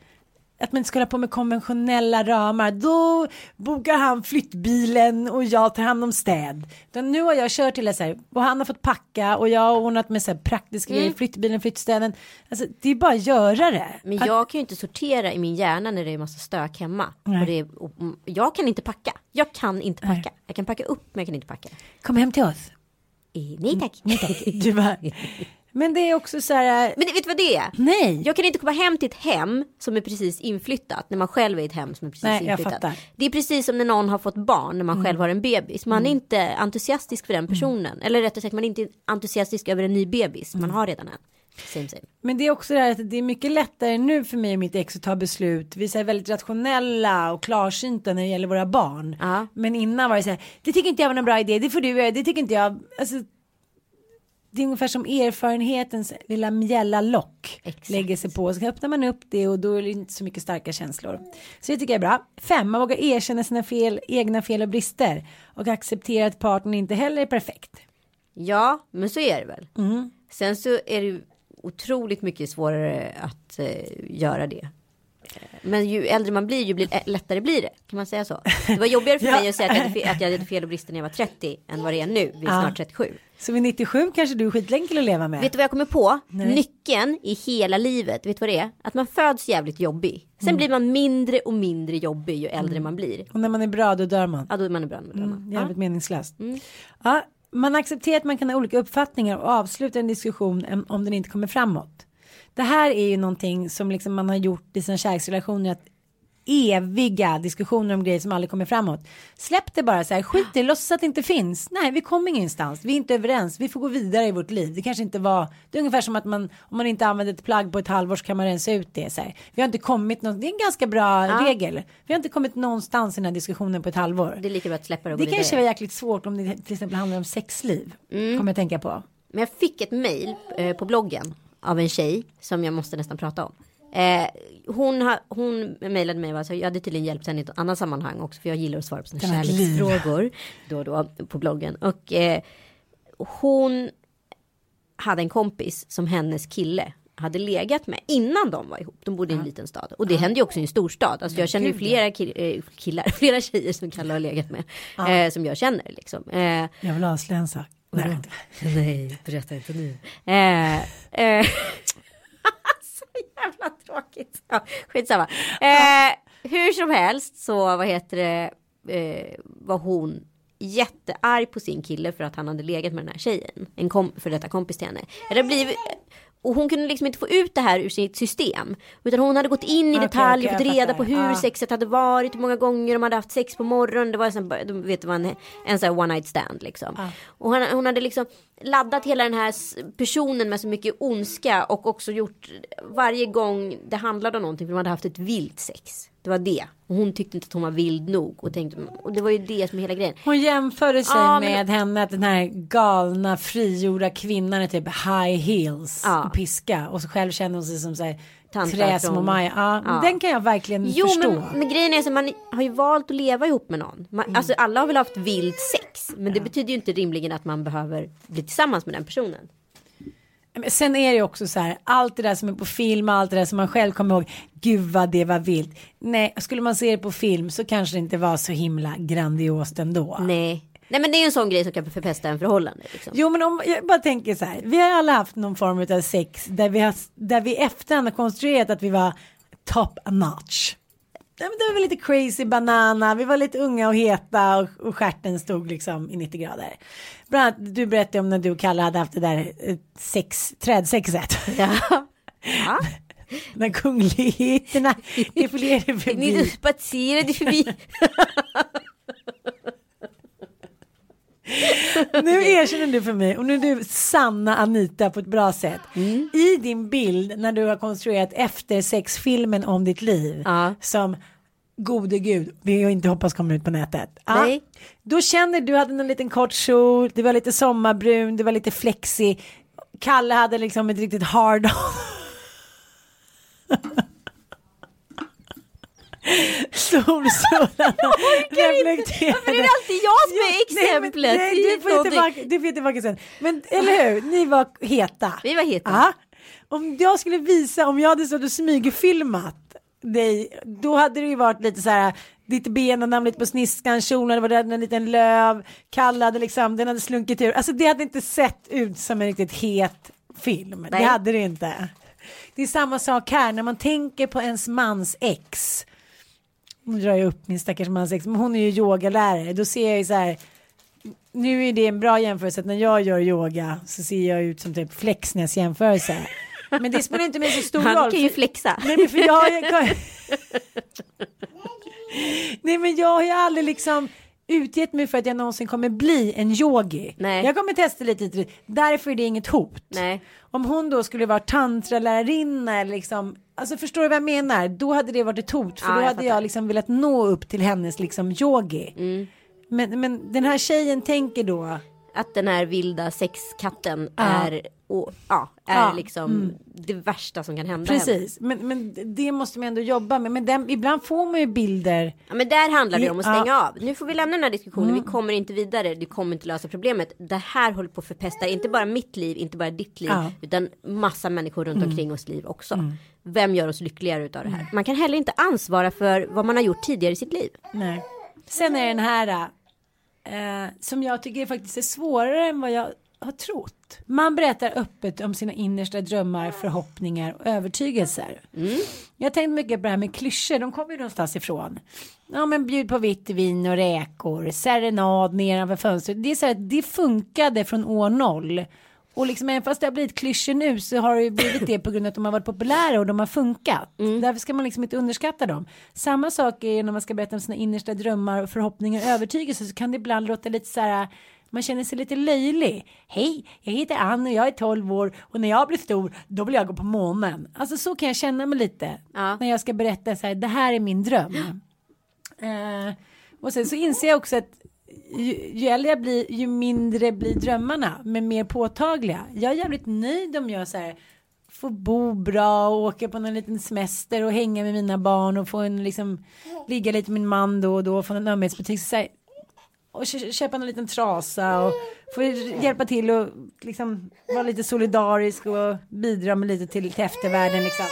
att man inte ska hålla på med konventionella ramar. Då bokar han flyttbilen och jag tar hand om städ. Utan nu har jag kört till det så här, och han har fått packa och jag har ordnat med så här praktiska grejer, flyttbilen, flyttstäden. Alltså det är bara att göra det. Men Att- jag kan ju inte sortera i min hjärna när det är massa stök hemma. Nej. Och det är, och, och, jag kan inte packa. Jag kan inte packa. Jag kan packa upp men jag kan inte packa. Kom hem till oss. Eh, nej tack. Nej, tack. Du bara, (laughs) men det är också så här, Men vet du vad det är? nej. Jag kan inte komma hem till ett hem som är precis inflyttat när man själv är i ett hem som är precis Nej, jag inflyttat. fattar. Mm. Det är precis som när någon har fått barn när man själv har en bebis. Man är inte entusiastisk för den personen. Eller rättare sagt man är inte entusiastisk över en ny bebis. Mm. Man har redan en. Same same. Men det är också det här att det är mycket lättare nu för mig och mitt ex att ta beslut. Vi är väldigt rationella och klarsynta när det gäller våra barn. Ja. Men innan var det så här, det tycker inte jag var någon bra idé, det får du göra, det tycker inte jag. Alltså, det är ungefär som erfarenhetens lilla mjälla lock Exakt. lägger sig på. Så öppnar man upp det och då är det inte så mycket starka känslor. Så det tycker jag är bra. Fem, man vågar erkänna sina fel, egna fel och brister. Och acceptera att partnern inte heller är perfekt. Ja, men så är det väl. Mm. Sen så är det otroligt mycket svårare att eh, göra det. Men ju äldre man blir ju blir, ä- lättare blir det. Kan man säga så? Det var jobbigare för (laughs) Ja. mig att säga att jag, hade fel, att jag hade fel och brister när jag var 30 än vad det är nu. Vi är Ja. snart 37. Så vid 97 kanske du är skitlänkel att leva med. Vet du vad jag kommer på? Nej. Nyckeln i hela livet, vet du vad det är? Att man föds jävligt jobbig. Sen Mm. blir man mindre och mindre jobbig ju äldre man blir. Och när man är bra då dör man. Ja, då är man bra med drömmar. Mm, jävligt meningslöst. Ja, man accepterar att man kan ha olika uppfattningar och avsluta en diskussion om den inte kommer framåt. Det här är ju någonting som liksom man har gjort i sina kärleksrelationer. Att eviga diskussioner om grejer som aldrig kommer framåt. Släpp det bara så här, skit i det, låtsas att det inte finns. Nej, vi kommer ingenstans, vi är inte överens, vi får gå vidare i vårt liv. Det kanske inte var, det är ungefär som att man, om man inte använder ett plagg på ett halvår så kan man rensa ut det. Så här. Vi har inte kommit någon, det är en ganska bra regel. Vi har inte kommit någonstans i den här diskussionen på ett halvår. Det är lika bra att släppa det och Det gå kanske vidare. var jäkligt svårt om det till exempel handlar om sexliv. Kommer jag tänka på. Men jag fick ett mejl eh, på bloggen av en tjej som jag måste nästan prata om. Eh, hon, ha, hon mejlade mig alltså, jag hade tydligen hjälpt henne i ett annat sammanhang också för jag gillar att svara på liv. kärleksfrågor då och då på bloggen. Och eh, hon hade en kompis som hennes kille hade legat med innan de var ihop. De bodde i en liten stad. Och det hände ju också i en storstad. Alltså jag känner ju flera eh, killar, (laughs) flera tjejer som Kalle har legat med. Eh, som jag känner liksom. Eh, Jag vill avslöja en sak. Nej. Nej, berätta inte nu. Eh, eh, (laughs) så jävla tråkigt. Ja, skitsamma. Eh, hur som helst så vad heter det, eh, var hon jättearg på sin kille för att han hade legat med den här tjejen. En kom, för detta kompis till henne. Det blir, och hon kunde liksom inte få ut det här ur sitt system. Utan hon hade gått in i detalj och okej, fått reda på hur Ja. sexet hade varit, hur många gånger de hade haft sex på morgonen. Det var vet det var en, en sån här one night stand liksom. Och hon, hon hade liksom laddat hela den här personen med så mycket ondska och också gjort varje gång det handlade om någonting för de hade haft ett vilt sex. Det var det. Och hon tyckte inte att hon var vild nog och tänkte, och det var ju det som är hela grejen. Hon jämförde sig Ja, men- med henne att den här galna frigjorda kvinnan är typ high heels Ja. och piska och så själv känner hon sig som så här Tanta träsmå från- Maja. Ja, Ja. Den kan jag verkligen Jo förstå. men, men grejen är så man har ju valt att leva ihop med någon. Man, Mm. Alltså alla har väl haft vild sex. Men det betyder ju inte rimligen att man behöver bli tillsammans med den personen. Sen är det ju också så här, allt det där som är på film, allt det där som man själv kommer ihåg, gud vad det var vilt. Nej, skulle man se det på film så kanske det inte var så himla grandiost ändå. Nej. Nej men det är ju en sån grej som kan förpesta en förhållande. Liksom. Jo men om jag bara tänker så här, vi har alla haft någon form av sex där vi, har, där vi efterhand har konstruerat att vi var top notch. Det var lite crazy banana, vi var lite unga och heta och, och stjärten stod liksom i 90 grader. Bland annat, du berättade om när du och Kalle hade haft det där eh, sex, trädsexet. Ja. ja. när kungligheterna defilerade Ni förbi. spatserade förbi. Nu erkänner du för mig och nu är du sanna Anita på ett bra sätt. Mm. I din bild när du har konstruerat efter sexfilmen om ditt liv Ja. som gode gud, det jag inte hoppas kommer ut på nätet. Ja. Nej. Då känner du hade en liten kort kjol, det var lite sommarbrun, det var lite flexi. Kalle hade liksom ett riktigt hard on. (laughs) Solstrålarna (laughs) reflekterade. Varför är det alltid jag som är nej, exemplet? Nej, Det är du får tillbaka, du får tillbaka sen. Men eller hur, ni var heta. Vi var heta. Ja. Om jag skulle visa, om jag hade stått och smygfilmat dig, då hade det ju varit lite så här, ditt ben och namn lite på sniskan, kjolen hade varit en liten löv, Kalle hade liksom, den hade slunkit ur. Alltså det hade inte sett ut som en riktigt het film. Nej. Det hade det inte. Det är samma sak här, när man tänker på ens mans ex. Nu drar jag upp min stackars mans ex, men hon är ju yogalärare. Då ser jag ju så här, nu är det en bra jämförelse att när jag gör yoga så ser jag ut som typ Flexnäs jämförelse. Men det spelar inte med så stor roll. Han kan ju flexa. Nej men för jag, jag (laughs) Nej men jag har ju aldrig liksom utgett mig för att jag någonsin kommer bli en yogi. Nej. Jag kommer testa lite, lite, därför är det inget hot. Nej. Om hon då skulle vara tantralärarinna eller liksom, alltså förstår du vad jag menar? Då hade det varit ett hot, för Ja, då jag hade fattar. jag liksom velat nå upp till hennes liksom yogi. Mm. Men, men den här tjejen tänker då, Att den här vilda sexkatten Ja. är, och, ja, är Ja, liksom det värsta som kan hända precis, men, men det måste man ändå jobba med. Men den, ibland får man ju bilder, Ja, men där handlar det om att Ja. stänga av. Nu får vi lämna den här diskussionen. Vi kommer inte vidare. Det kommer inte lösa problemet. Det här håller på att förpesta inte bara mitt liv, inte bara ditt liv, Ja. utan massa människor runt omkring oss liv också. Vem gör oss lyckligare utav det här? Man kan heller inte ansvara för vad man har gjort tidigare i sitt liv. Nej. Sen är den här eh, som jag tycker faktiskt är svårare än vad jag har trott. Man berättar öppet om sina innersta drömmar, förhoppningar och övertygelser. Jag har tänkt mycket på det här med klyschor, de kommer ju någonstans ifrån. Ja men bjud på vitt vin och räkor, serenad nedanför fönstret. Det är så här, det funkade från år noll. Och liksom även fast det har blivit klyschor nu så har det ju blivit det på grund av att de har varit populära och de har funkat. Därför ska man liksom inte underskatta dem. Samma sak är när man ska berätta om sina innersta drömmar, förhoppningar och övertygelser så kan det ibland låta lite så här man känner sig lite löjlig. Hej, jag heter Ann och jag är 12 år och när jag blir stor då vill jag gå på månen. Alltså så kan jag känna mig lite Ja. när jag ska berätta så här, det här är min dröm. Eh, och sen så inser jag också att ju, ju äldre jag blir ju mindre blir drömmarna men mer påtagliga. Jag är jävligt nöjd om jag så här får bo bra och åka på någon liten semester och hänga med mina barn och få en liksom ligga lite med min man då och då från en ömhetsbutik. Så här, och kö- köpa en liten trasa och få hjälpa till och liksom vara lite solidarisk och bidra med lite till, till eftervärlden liksom.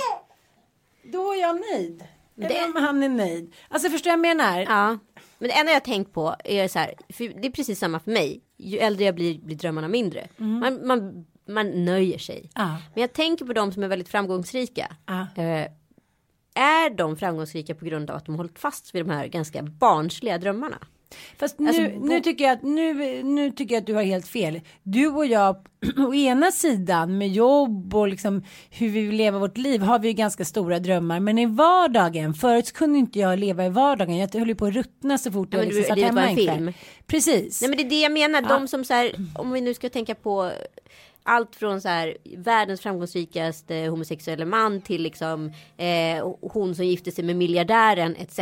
Då är jag nöjd. det- Eller om han är nöjd. Alltså förstår jag vad jag menar? Ja, men det enda jag tänkt på är så här, det är precis samma för mig. Ju äldre jag blir, blir drömmarna mindre. Man, man, man nöjer sig. Ja. Men jag tänker på de som är väldigt framgångsrika. Ja. Eh, är de framgångsrika på grund av att de har hållit fast vid de här ganska barnsliga drömmarna? Fast nu, Alltså, nu, tycker jag att, nu, nu tycker jag att du har helt fel. Du och jag, (clears throat) å ena sidan med jobb och liksom hur vi vill leva vårt liv har vi ju ganska stora drömmar. Men i vardagen, förut kunde inte jag leva i vardagen. Jag höll ju på att ruttna så fort Ja, jag liksom satt hemma en film. Precis. Nej men det är det jag menar, de som så här, om vi nu ska tänka på allt från så här världens framgångsrikaste homosexuella man till liksom eh, hon som gifte sig med miljardären etc.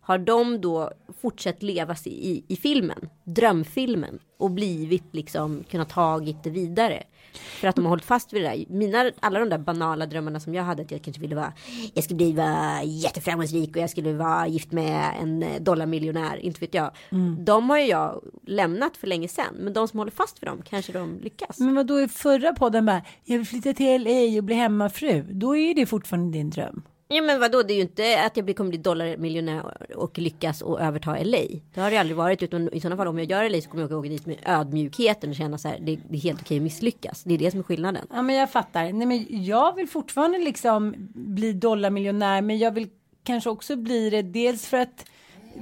Har de då fortsatt leva i, i filmen, drömfilmen och blivit liksom kunnat tagit det vidare. För att de har hållit fast vid det där. Mina, alla de där banala drömmarna som jag hade att jag kanske ville vara. Jag skulle bli vara jätteframgångsrik och jag skulle vara gift med en eh, dollarmiljonär. Inte vet jag. De har ju jag lämnat för länge sedan. Men de som håller fast vid dem kanske de lyckas. Men vad då i förra podden bara, jag vill flytta till LA och bli hemmafru. Då är ju det fortfarande din dröm. Ja men vadå det är ju inte att jag blir- kommer bli dollarmiljonär och lyckas och överta LA. Det har det aldrig varit utan i sådana fall om jag gör LA så kommer jag åka dit med ödmjukheten och känna så här det, det är helt okej att misslyckas. Det är det som är skillnaden. Ja men jag fattar. Nej men jag vill fortfarande liksom bli dollarmiljonär men jag vill kanske också bli det dels för att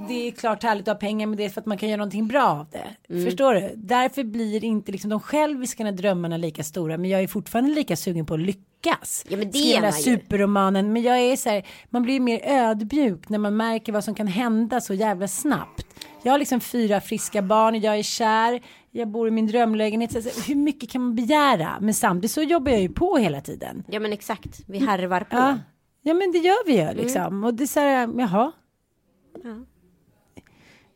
det är klart härligt att ha pengar men det är för att man kan göra någonting bra av det. Mm. Förstår du? Därför blir inte liksom de själviska drömmarna lika stora men jag är fortfarande lika sugen på att lyckas. Ja, men det Skriva är man ju. superromanen men jag är så här, man blir mer ödmjuk när man märker vad som kan hända så jävla snabbt. Jag har liksom fyra friska barn, jag är kär, jag bor i min drömlägenhet. Så alltså, hur mycket kan man begära? Men samtidigt så jobbar jag ju på hela tiden. Ja men exakt, vi harvar på. Ja, ja men det gör vi ju liksom. Och det är så här, jaha. Ja.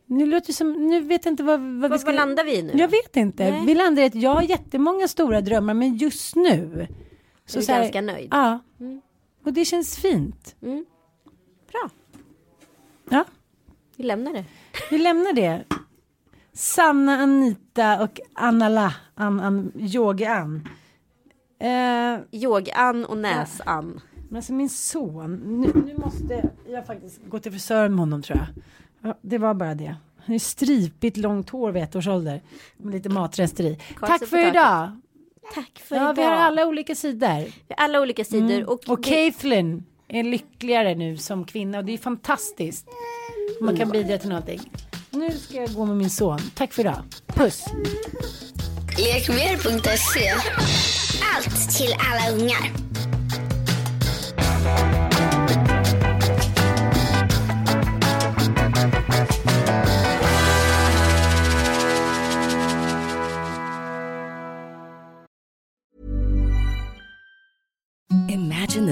Nu låter som, nu vet jag inte vad, vad vi ska... vad landar vi i nu? Jag vet inte. Nej. Vi landar i att jag har jättemånga stora drömmar men just nu. Så Är du så här- ganska nöjd? Ja. Och det känns fint. Mm. Bra, Ja, vi lämnar det. vi lämnar det. Sanna, Anita och Anna-La, An, An, Yogi-Ann. Eh, Yogan och näsan. Men alltså min son, nu, nu måste jag faktiskt gå till frisören med honom tror jag. Ja, det var bara det. Han är stripigt långt hår vid ett års ålder. Med lite matrester i. Tack och för idag. Tack för Ja, idag. vi har alla olika sidor. Vi har alla olika sidor. Och, Och det- Caitlyn är lyckligare nu som kvinna och det är fantastiskt. Man kan bidra till någonting. Nu ska jag gå med min son. Tack för idag. Puss. Lekmer.se Allt till alla ungar.